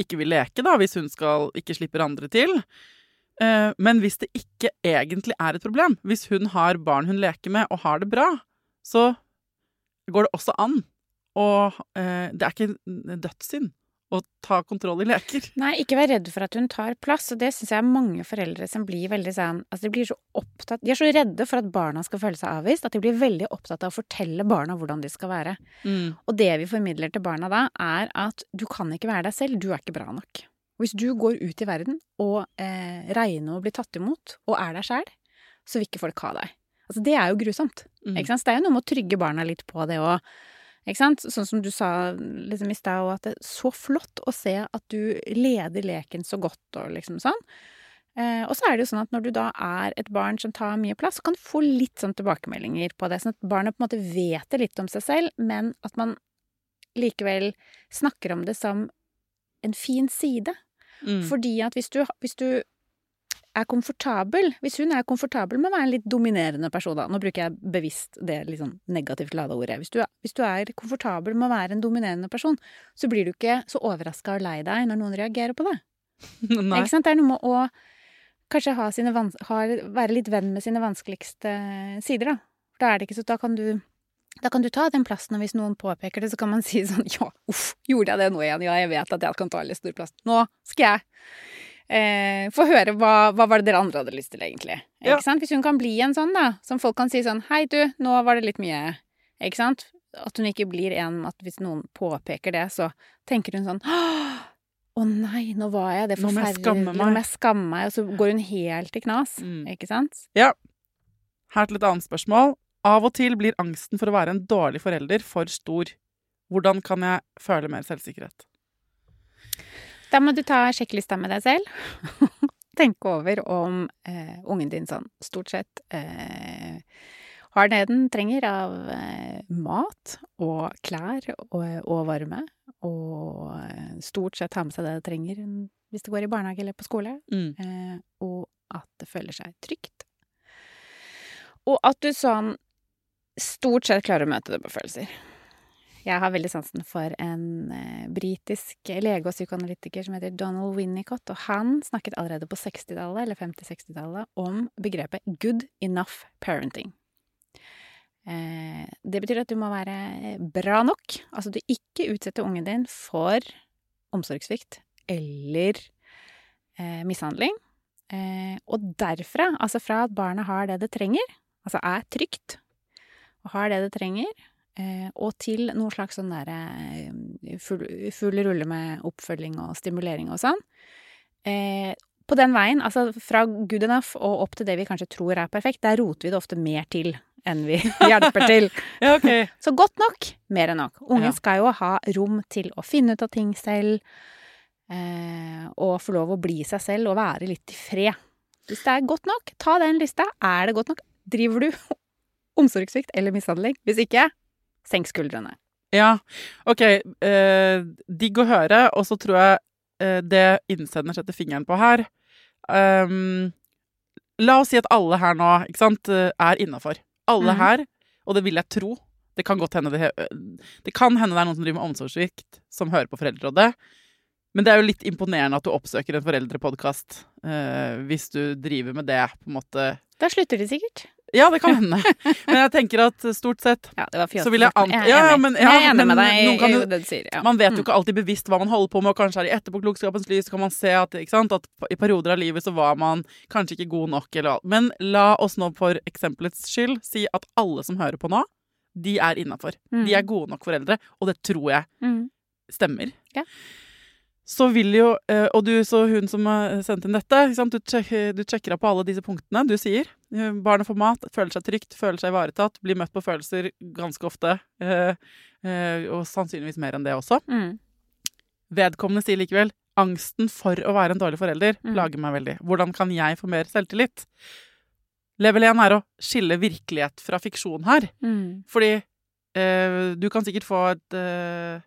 ikke vil leke, da, hvis hun skal ikke slipper andre til. Men hvis det ikke egentlig er et problem, hvis hun har barn hun leker med og har det bra, så går det også an. Og eh, det er ikke en dødssynd å ta kontroll i leker. Nei, ikke vær redd for at hun tar plass, og det syns jeg er mange foreldre som blir veldig sånn Altså, de blir så opptatt De er så redde for at barna skal føle seg avvist, at de blir veldig opptatt av å fortelle barna hvordan de skal være. Og det vi formidler til barna da, er at du kan ikke være deg selv, du er ikke bra nok. Hvis du går ut i verden og eh, regner å bli tatt imot, og er deg sjæl, så vil ikke folk ha deg. Altså, det er jo grusomt. Mm. Det er jo noe med å trygge barna litt på det òg. Ikke sant? Sånn som du sa liksom i stad, og at det er så flott å se at du leder leken så godt og liksom sånn. Eh, og så er det jo sånn at når du da er et barn som tar mye plass, så kan du få litt sånn tilbakemeldinger på det. Sånn at barnet på en måte vet det litt om seg selv, men at man likevel snakker om det som en fin side. Mm. Fordi at hvis du, hvis du er komfortabel Hvis hun er komfortabel med å være en litt dominerende person, da Nå bruker jeg bevisst det litt sånn negativt lada ordet. Hvis du, hvis du er komfortabel med å være en dominerende person, så blir du ikke så overraska og lei deg når noen reagerer på det. Nei. Ikke sant? Det er noe med å kanskje ha sine ha, være litt venn med sine vanskeligste sider, da. Da er det ikke så Da kan du da kan du ta den plassen, og hvis noen påpeker det, så kan man si sånn Ja, uff, gjorde jeg det nå igjen? Ja, jeg vet at jeg kan ta litt stor plass. Nå skal jeg eh, få høre hva, hva var det dere andre hadde lyst til, egentlig. Ja. Ikke sant? Hvis hun kan bli en sånn, da, som folk kan si sånn Hei, du, nå var det litt mye. Ikke sant? At hun ikke blir en at hvis noen påpeker det, så tenker hun sånn Å nei, nå var jeg det forferdelig. Nå må jeg skamme meg. Og så går hun helt i knas. Mm. Ikke sant? Her til et annet spørsmål. Av og til blir angsten for å være en dårlig forelder for stor. Hvordan kan jeg føle mer selvsikkerhet? Da må du ta sjekklista med deg selv. Tenke over om eh, ungen din sånn stort sett eh, har det den trenger av eh, mat og klær og, og varme. Og eh, stort sett har med seg det det trenger hvis det går i barnehage eller på skole. Mm. Eh, og at det føler seg trygt. Og at du sånn stort sett klarer å møte det på følelser. Jeg har veldig sansen for en eh, britisk lege og psykoanalytiker som heter Donald Winnicott, og han snakket allerede på 60-tallet, eller 50-60-tallet, om begrepet good enough parenting. Eh, det betyr at du må være bra nok. Altså du ikke utsetter ungen din for omsorgssvikt eller eh, mishandling. Eh, og derfra, altså fra at barnet har det det trenger, altså er trygt og har det det trenger, og til noe slags sånn derre eh, full, full rulle med oppfølging og stimulering og sånn. Eh, på den veien, altså fra good enough og opp til det vi kanskje tror er perfekt, der roter vi det ofte mer til enn vi hjelper til. Ja, okay. Så godt nok, mer enn nok. Ungen Ja. skal jo ha rom til å finne ut av ting selv, eh, og få lov å bli seg selv og være litt i fred. Hvis det er godt nok, ta den lista. Er det godt nok? Driver du omsorgssvikt eller mishandling? Hvis ikke, senk skuldrene. Ja, ok. Eh, digg å høre, og så tror jeg eh, det innsender setter fingeren på her um, La oss si at alle her nå ikke sant, eh, er innafor. Alle mm. her, og det vil jeg tro Det kan godt hende det, det kan hende det er noen som driver med omsorgssvikt, som hører på Foreldrerådet. Men det er jo litt imponerende at du oppsøker en foreldrepodkast eh, hvis du driver med det, på en måte. Da slutter de sikkert. Ja, det kan hende. Men jeg tenker at stort sett Ja, det var fjort, Så vil jeg anta- Ja, enig. men- ja, jeg er enig med deg i, det du sier. Ja. Man vet jo Mm. ikke alltid bevisst hva man holder på med, og kanskje er i etterpåklokskapens lys kan man se at, sant, at i perioder av livet så var man kanskje ikke god nok. Eller, men la oss nå for eksempelets skyld si at alle som hører på nå, de er innafor. Mm. De er gode nok foreldre, og det tror jeg Mm. stemmer. Ja. Så vil jo eh, Og du, så hun som har sendt inn dette? Du, sjek, du sjekker av på alle disse punktene du sier. Eh, Barnet får mat, føler seg trygt, føler seg ivaretatt, blir møtt på følelser ganske ofte. eh, og sannsynligvis mer enn det også. Mm. Vedkommende sier likevel angsten for å være en dårlig forelder Mm. plager meg veldig. Hvordan kan jeg få mer selvtillit? Level 1 er å skille virkelighet fra fiksjon her. Mm. Fordi eh, du kan sikkert få et, eh,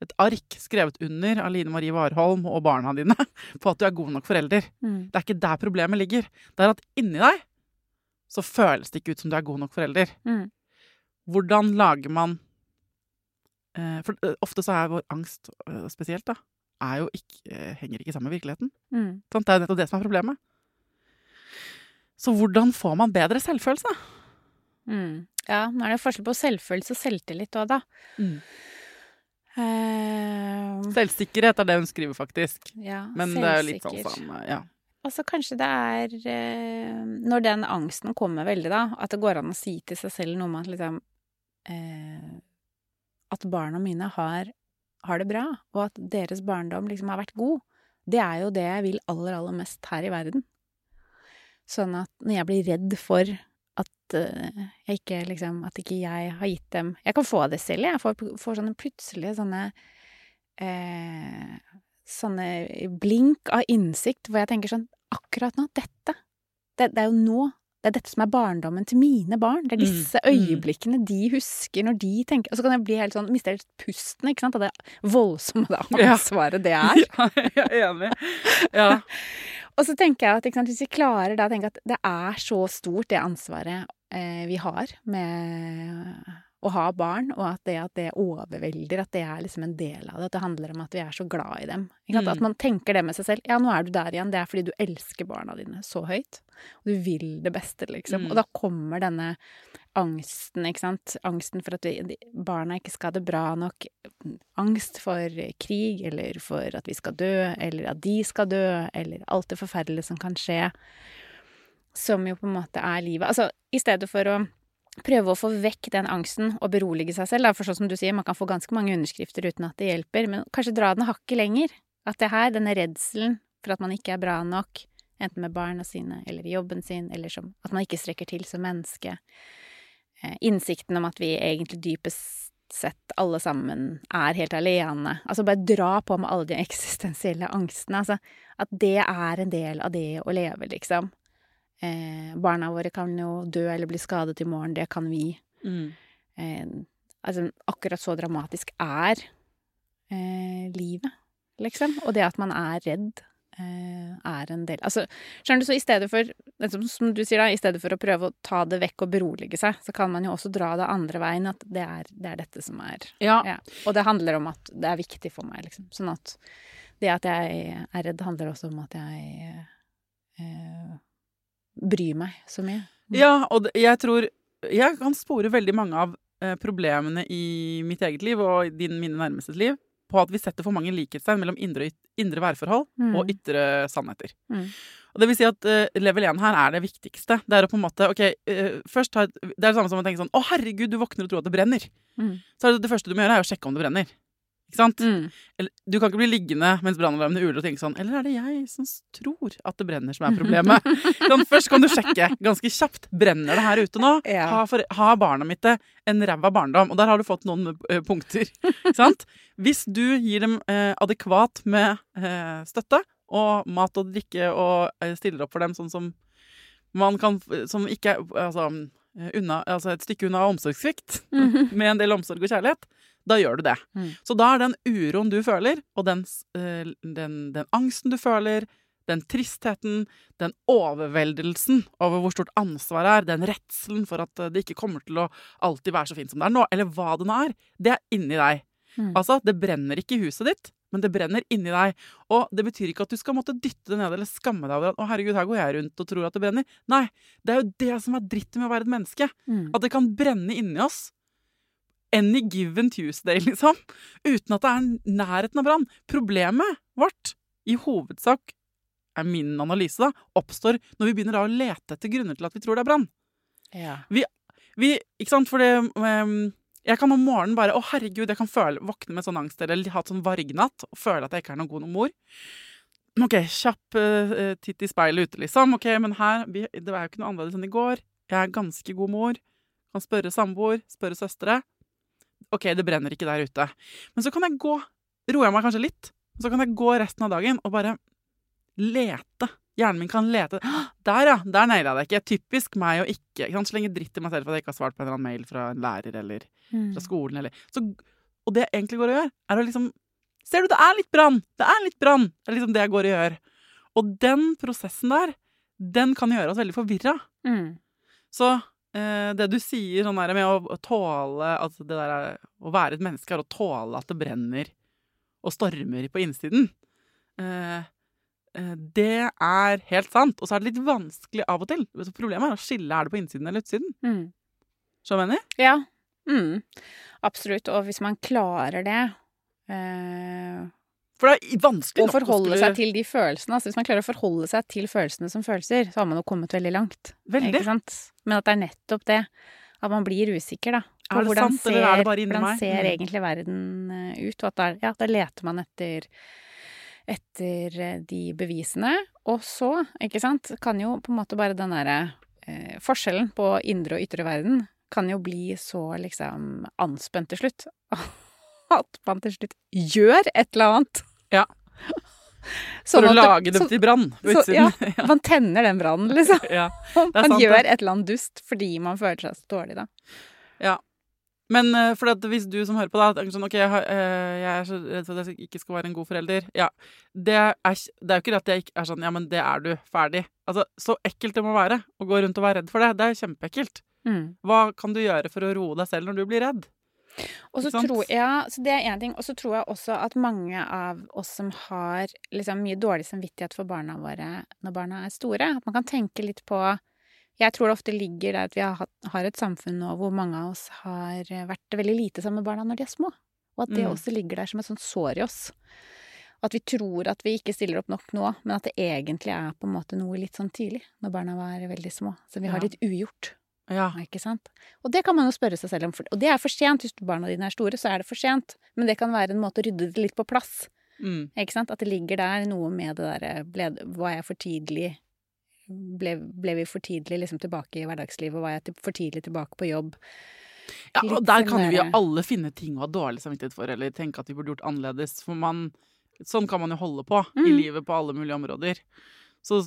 et ark skrevet under av Line Marie Warholm og barna dine på at du er god nok forelder. Mm. Det er ikke der problemet ligger. Det er at inni deg så føles det ikke ut som du er god nok forelder. Mm. Hvordan lager man eh, For eh, ofte så er vår angst eh, spesielt, da, er jo ikke, eh, henger ikke sammen med virkeligheten. Mm. Sånn, Det er jo nettopp det som er problemet. Så hvordan får man bedre selvfølelse? Mm. Ja, nå er det forskjell på selvfølelse og selvtillit òg, da. Eh, Selvsikkerhet er det hun skriver, faktisk. ja, Men det er jo litt sånn sånn Ja. Altså kanskje det er uh, Når den angsten kommer veldig, da, at det går an å si til seg selv noe om at liksom uh, At barna mine har, har det bra, og at deres barndom liksom har vært god. Det er jo det jeg vil aller, aller mest her i verden. Sånn at når jeg blir redd for at eh, jeg ikke liksom At ikke jeg har gitt dem Jeg kan få det selv, jeg. får, får sånne plutselige sånne eh, sånne blink av innsikt hvor jeg tenker sånn Akkurat nå, dette det, det er jo nå Det er dette som er barndommen til mine barn. Det er Mm, disse mm. øyeblikkene de husker når de tenker Og så kan jeg bli helt sånn Miste helt pusten, ikke sant, av det voldsomme det ansvaret det er. ja, jeg er enig. Ja. Og så tenker jeg at sant, hvis vi klarer da å tenke at det er så stort, det ansvaret eh, vi har med å ha barn, og at det at det overvelder, at det er liksom en del av det. At det handler om at vi er så glad i dem. Ikke sant? Mm. At man tenker det med seg selv. Ja, nå er du der igjen. Det er fordi du elsker barna dine så høyt. Og du vil det beste, liksom. Mm. Og da kommer denne angsten, ikke sant. Angsten for at vi, barna ikke skal ha det bra nok. Angst for krig, eller for at vi skal dø, eller at de skal dø, eller alt det forferdelige som kan skje. Som jo på en måte er livet. Altså, i stedet for å prøve å få vekk den angsten og berolige seg selv. For sånn som du sier, man kan få ganske mange underskrifter uten at det hjelper, men kanskje dra den hakket lenger. At det her, denne redselen for at man ikke er bra nok, enten med barna sine eller i jobben sin, eller som at man ikke strekker til som menneske. Eh, innsikten om at vi egentlig dypest sett alle sammen er helt alene. Altså bare dra på med alle de eksistensielle angstene. Altså at det er en del av det å leve, liksom. Eh, barna våre kan jo dø eller bli skadet i morgen, det kan vi. Mm. Eh, altså akkurat så dramatisk er eh, livet, liksom. Og det at man er redd, eh, er en del Altså, skjønner du, så i stedet for Som du sier, da, i stedet for å prøve å ta det vekk og berolige seg, så kan man jo også dra det andre veien, at det er, det er dette som er Ja. ja. Og det handler om at det er viktig for meg, liksom. Sånn at det at jeg er redd, handler også om at jeg bryr meg så mye. Ja, og jeg tror Jeg kan spore veldig mange av eh, problemene i mitt eget liv og i din, mine nærmestes liv på at vi setter for mange likhetstegn mellom indre, indre værforhold Mm. og ytre sannheter. Mm. Og det vil si at uh, level 1 her er det viktigste. Det er å på en måte Ok, uh, først et, Det er det samme som å tenke sånn Å, herregud, du våkner og tror at det brenner. Mm. Så det, det første du må gjøre, er å sjekke om det brenner. Ikke sant? Mm. Eller, du kan ikke bli liggende mens brannalarmene uler og tenke sånn Eller er det jeg som tror at det brenner, som er problemet? sånn, først kan du sjekke ganske kjapt. Brenner det her ute nå? Ja. Har, for, har barna mitt en ræva barndom? Og der har du fått noen uh, punkter. Ikke sant? Hvis du gir dem uh, adekvat med uh, støtte og mat og drikke og stiller opp for dem sånn som man kan Som ikke er altså, unna, altså et stykke unna omsorgssvikt, Mhm. med en del omsorg og kjærlighet, da gjør du det. Mm. Så da er den uroen du føler, og den, eh, den, den angsten du føler, den tristheten, den overveldelsen over hvor stort ansvaret er, den redselen for at eh, det ikke kommer til å alltid være så fint som det er nå, eller hva det nå er, det er inni deg. Mm. Altså, det brenner ikke i huset ditt, men det brenner inni deg. Og det betyr ikke at du skal måtte dytte det ned eller skamme deg over at 'Å, herregud, her går jeg rundt og tror at det brenner'. Nei, det er jo det som er dritten med å være et menneske. Mm. At det kan brenne inni oss. Any given Tuesday, liksom. Uten at det er nærheten av brann. Problemet vårt, i hovedsak, er min analyse, da, oppstår når vi begynner å lete etter grunner til at vi tror det er brann. Ja. Vi, ikke sant, for det ehm, Jeg kan om morgenen bare Å, herregud, jeg kan føle, våkne med sånn angst eller ha et sånn vargnatt og føle at jeg ikke er noen god mor. OK, kjapp uh, titt i speilet ute, liksom. Ok, Men her vi, Det var jo ikke noe annerledes enn i går. Jeg er ganske god mor. Kan spørre samboer, spørre søstre. OK, det brenner ikke der ute. Men så kan jeg gå Roer jeg meg kanskje litt, så kan jeg gå resten av dagen og bare lete. Hjernen min kan lete. Der, ja! Der naila jeg det ikke. Typisk meg å ikke, ikke? Slenge dritt i meg selv for at jeg ikke har svart på en eller annen mail fra en lærer eller Mm. fra skolen. Eller. Så, og det jeg egentlig går og gjør, er å liksom Ser du, det er litt brann! Det er litt brann! Det er liksom det jeg går og gjør. Og den prosessen der, den kan gjøre oss veldig forvirra. Mm. Så eh, det du sier sånn der med å, tåle altså det der, er- Å være et menneske er å tåle at det brenner og stormer på innsiden. Eh, eh, det er helt sant. Og så er det litt vanskelig av og til. Så problemet er å skille er det på innsiden eller utsiden. Mm. Skjønner du? Ja. Mm. Absolutt. Og hvis man klarer det eh, For det er vanskelig nok å forholde skulle- seg til de følelsene. Altså, hvis man klarer å forholde seg til følelsene som følelser, så har man jo kommet veldig langt. Veldig. Men at det er nettopp det. At man blir usikker, da. På hvordan sant, er inni hvordan ser Mm. egentlig verden eh, ut? Og at der, ja, da leter man etter etter eh, de bevisene. Og så, ikke sant, kan jo på en måte bare den derre eh, forskjellen på indre og ytre verden kan jo bli så liksom anspent til slutt. At man til slutt gjør et eller annet. Ja. Sånn For å det- lage dem så- til brann på så- utsiden. ja, man tenner den brannen, liksom. ja. Man sant, gjør det. et eller annet dust fordi man føler seg så dårlig, da. Ja. Men eh, for hvis du som hører på, da sånn OK, eh, jeg er så redd for at jeg ikke skal være en god forelder. Ja. Det er, det er jo ikke det at jeg ikke er sånn Ja, men det er du. Ferdig. Altså, så ekkelt det må være å gå rundt og være redd for det. Det er kjempeekkelt. Mm. Hva kan du gjøre for å roe deg selv når du blir redd? Og så tror, ja, så det er én ting. Og så tror jeg også at mange av oss som har liksom mye dårlig samvittighet for barna våre når barna er store, at man kan tenke litt på Jeg tror det ofte ligger der at vi har, hatt, har et samfunn nå hvor mange av oss har vært veldig lite sammen med barna når de er små. Og at det Mm. også ligger der som et sånt sår i oss. At vi tror at vi ikke stiller opp nok nå, men at det egentlig er på en måte noe litt sånn tidlig, når barna var veldig små. Så vi har Ja. litt ugjort. Ja. Ikke sant? Og det kan man jo spørre seg selv om. Og det er for sent. Hvis barna dine er store, så er det for sent. Men det kan være en måte å rydde det litt på plass. Mm. Ikke sant? At det ligger der noe med det derre ble, Var jeg for tidlig ble, ble vi for tidlig liksom tilbake i hverdagslivet? Var jeg til, for tidlig tilbake på jobb? ja Litt og der sånn kan vi jo alle finne ting å ha dårlig samvittighet for, eller tenke at vi burde gjort annerledes. For man Sånn kan man jo holde på i Mm. livet på alle mulige områder. Så,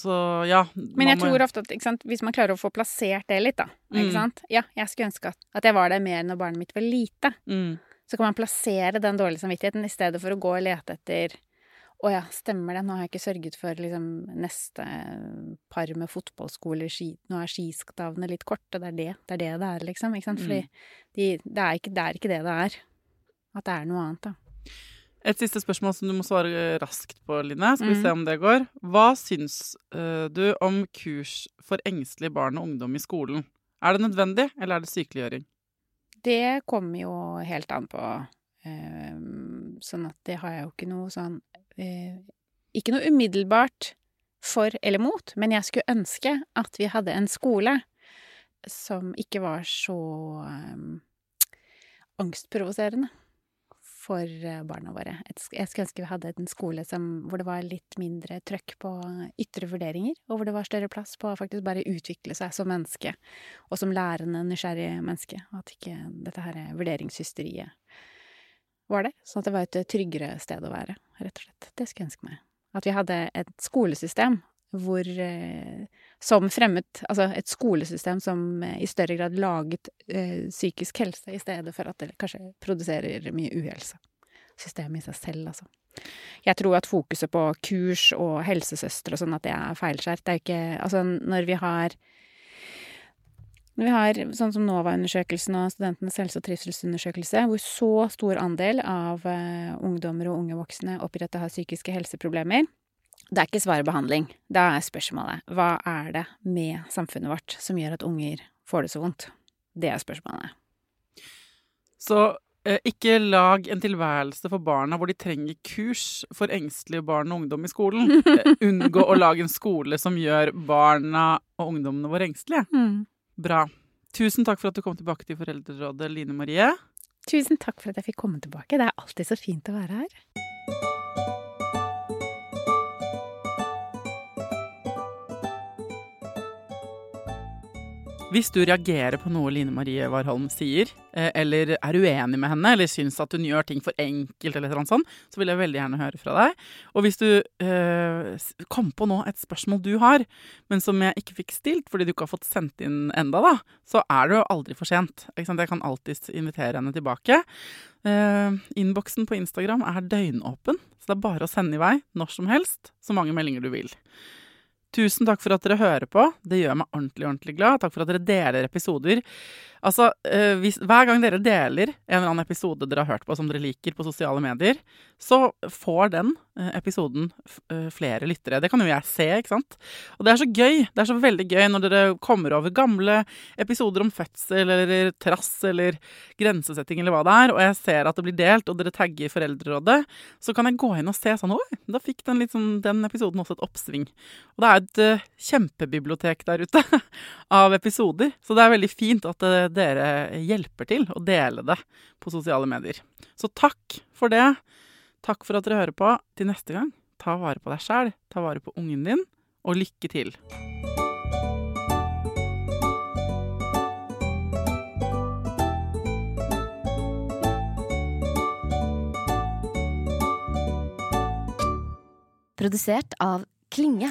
så ja. Men jeg må- tror ofte at sant, hvis man klarer å få plassert det litt, da Mm. Ja, jeg skulle ønske at, at jeg var der mer når barnet mitt var lite. mm. Så kan man plassere den dårlige samvittigheten i stedet for å gå og lete etter Å ja, stemmer det, nå har jeg ikke sørget for liksom neste par med fotballskole, ski, nå er skistavene litt korte, det er det det er det det er, liksom. Ikke sant? Fordi Mm. de, det, er ikke, det er ikke det det er. At det er noe annet, da. Et siste spørsmål som du må svare raskt på, Line. Skal vi Mm. se om det går. Hva syns eh, du om kurs for engstelige barn og ungdom i skolen? Er det nødvendig, eller er det sykeliggjøring? Det kommer jo helt an på. eh, sånn at det har jeg jo ikke noe sånn eh, Ikke noe umiddelbart for eller mot, men jeg skulle ønske at vi hadde en skole som ikke var så eh, angstprovoserende for eh, barna våre. Jeg skulle ønske vi hadde en skole som, hvor det var litt mindre trøkk på ytre vurderinger, og hvor det var større plass på å faktisk bare utvikle seg som menneske og som lærende, nysgjerrig menneske. og At ikke dette her vurderingshysteriet var det. Sånn at det var et tryggere sted å være, rett og slett. Det skulle jeg ønske meg. At vi hadde et skolesystem hvor eh, Som fremmet Altså et skolesystem som eh, i større grad laget eh, psykisk helse, i stedet for at det kanskje produserer mye uhelse. Systemet i seg selv, altså. Jeg tror at fokuset på kurs og helsesøstre og sånn, at det er feilskjært. Det er ikke Altså, når vi har Vi har sånn som NOVA-undersøkelsen og Studentenes helse- og trivselsundersøkelse, hvor så stor andel av ungdommer og unge voksne oppgir at de har psykiske helseproblemer. Det er ikke svaret behandling. Da er spørsmålet hva er det med samfunnet vårt som gjør at unger får det så vondt? Det er spørsmålet. Så eh, ikke lag en tilværelse for barna hvor de trenger kurs for engstelige barn og ungdom i skolen. Eh, Unngå å lage en skole som gjør barna og ungdommene våre engstelige. Bra. Tusen takk for at du kom tilbake til Foreldrerådet, Line Marie. Tusen takk for at jeg fikk komme tilbake. Det er alltid så fint å være her. Hvis du reagerer på noe Line Marie Warholm sier, eh, eller er uenig med henne, eller syns at hun gjør ting for enkelt, eller noe sånt, så vil jeg veldig gjerne høre fra deg. Og hvis du eh, kom på nå et spørsmål du har, men som jeg ikke fikk stilt fordi du ikke har fått sendt inn enda, da, så er det jo aldri for sent. Jeg kan alltids invitere henne tilbake. Eh, Innboksen på Instagram er døgnåpen, så det er bare å sende i vei når som helst, så mange meldinger du vil. Tusen takk for at dere hører på. Det gjør meg ordentlig ordentlig glad. Takk for at dere deler episoder. Altså, eh, hvis, Hver gang dere deler en eller annen episode dere har hørt på som dere liker på sosiale medier, så får den eh, episoden eh, flere lyttere. Det kan jo jeg se, ikke sant? Og det er så gøy. Det er så veldig gøy når dere kommer over gamle episoder om fødsel eller trass eller grensesetting eller hva det er, og jeg ser at det blir delt, og dere tagger Foreldrerådet, så kan jeg gå inn og se sånn Oi, da fikk den, sånn, den episoden også et oppsving. Og det er et kjempebibliotek der ute av episoder, så det er veldig fint at eh, dere hjelper til å dele det på sosiale medier. Så takk for det. Takk for at dere hører på. Til neste gang, ta vare på deg sjæl, ta vare på ungen din, og lykke til. Produsert av Klinge.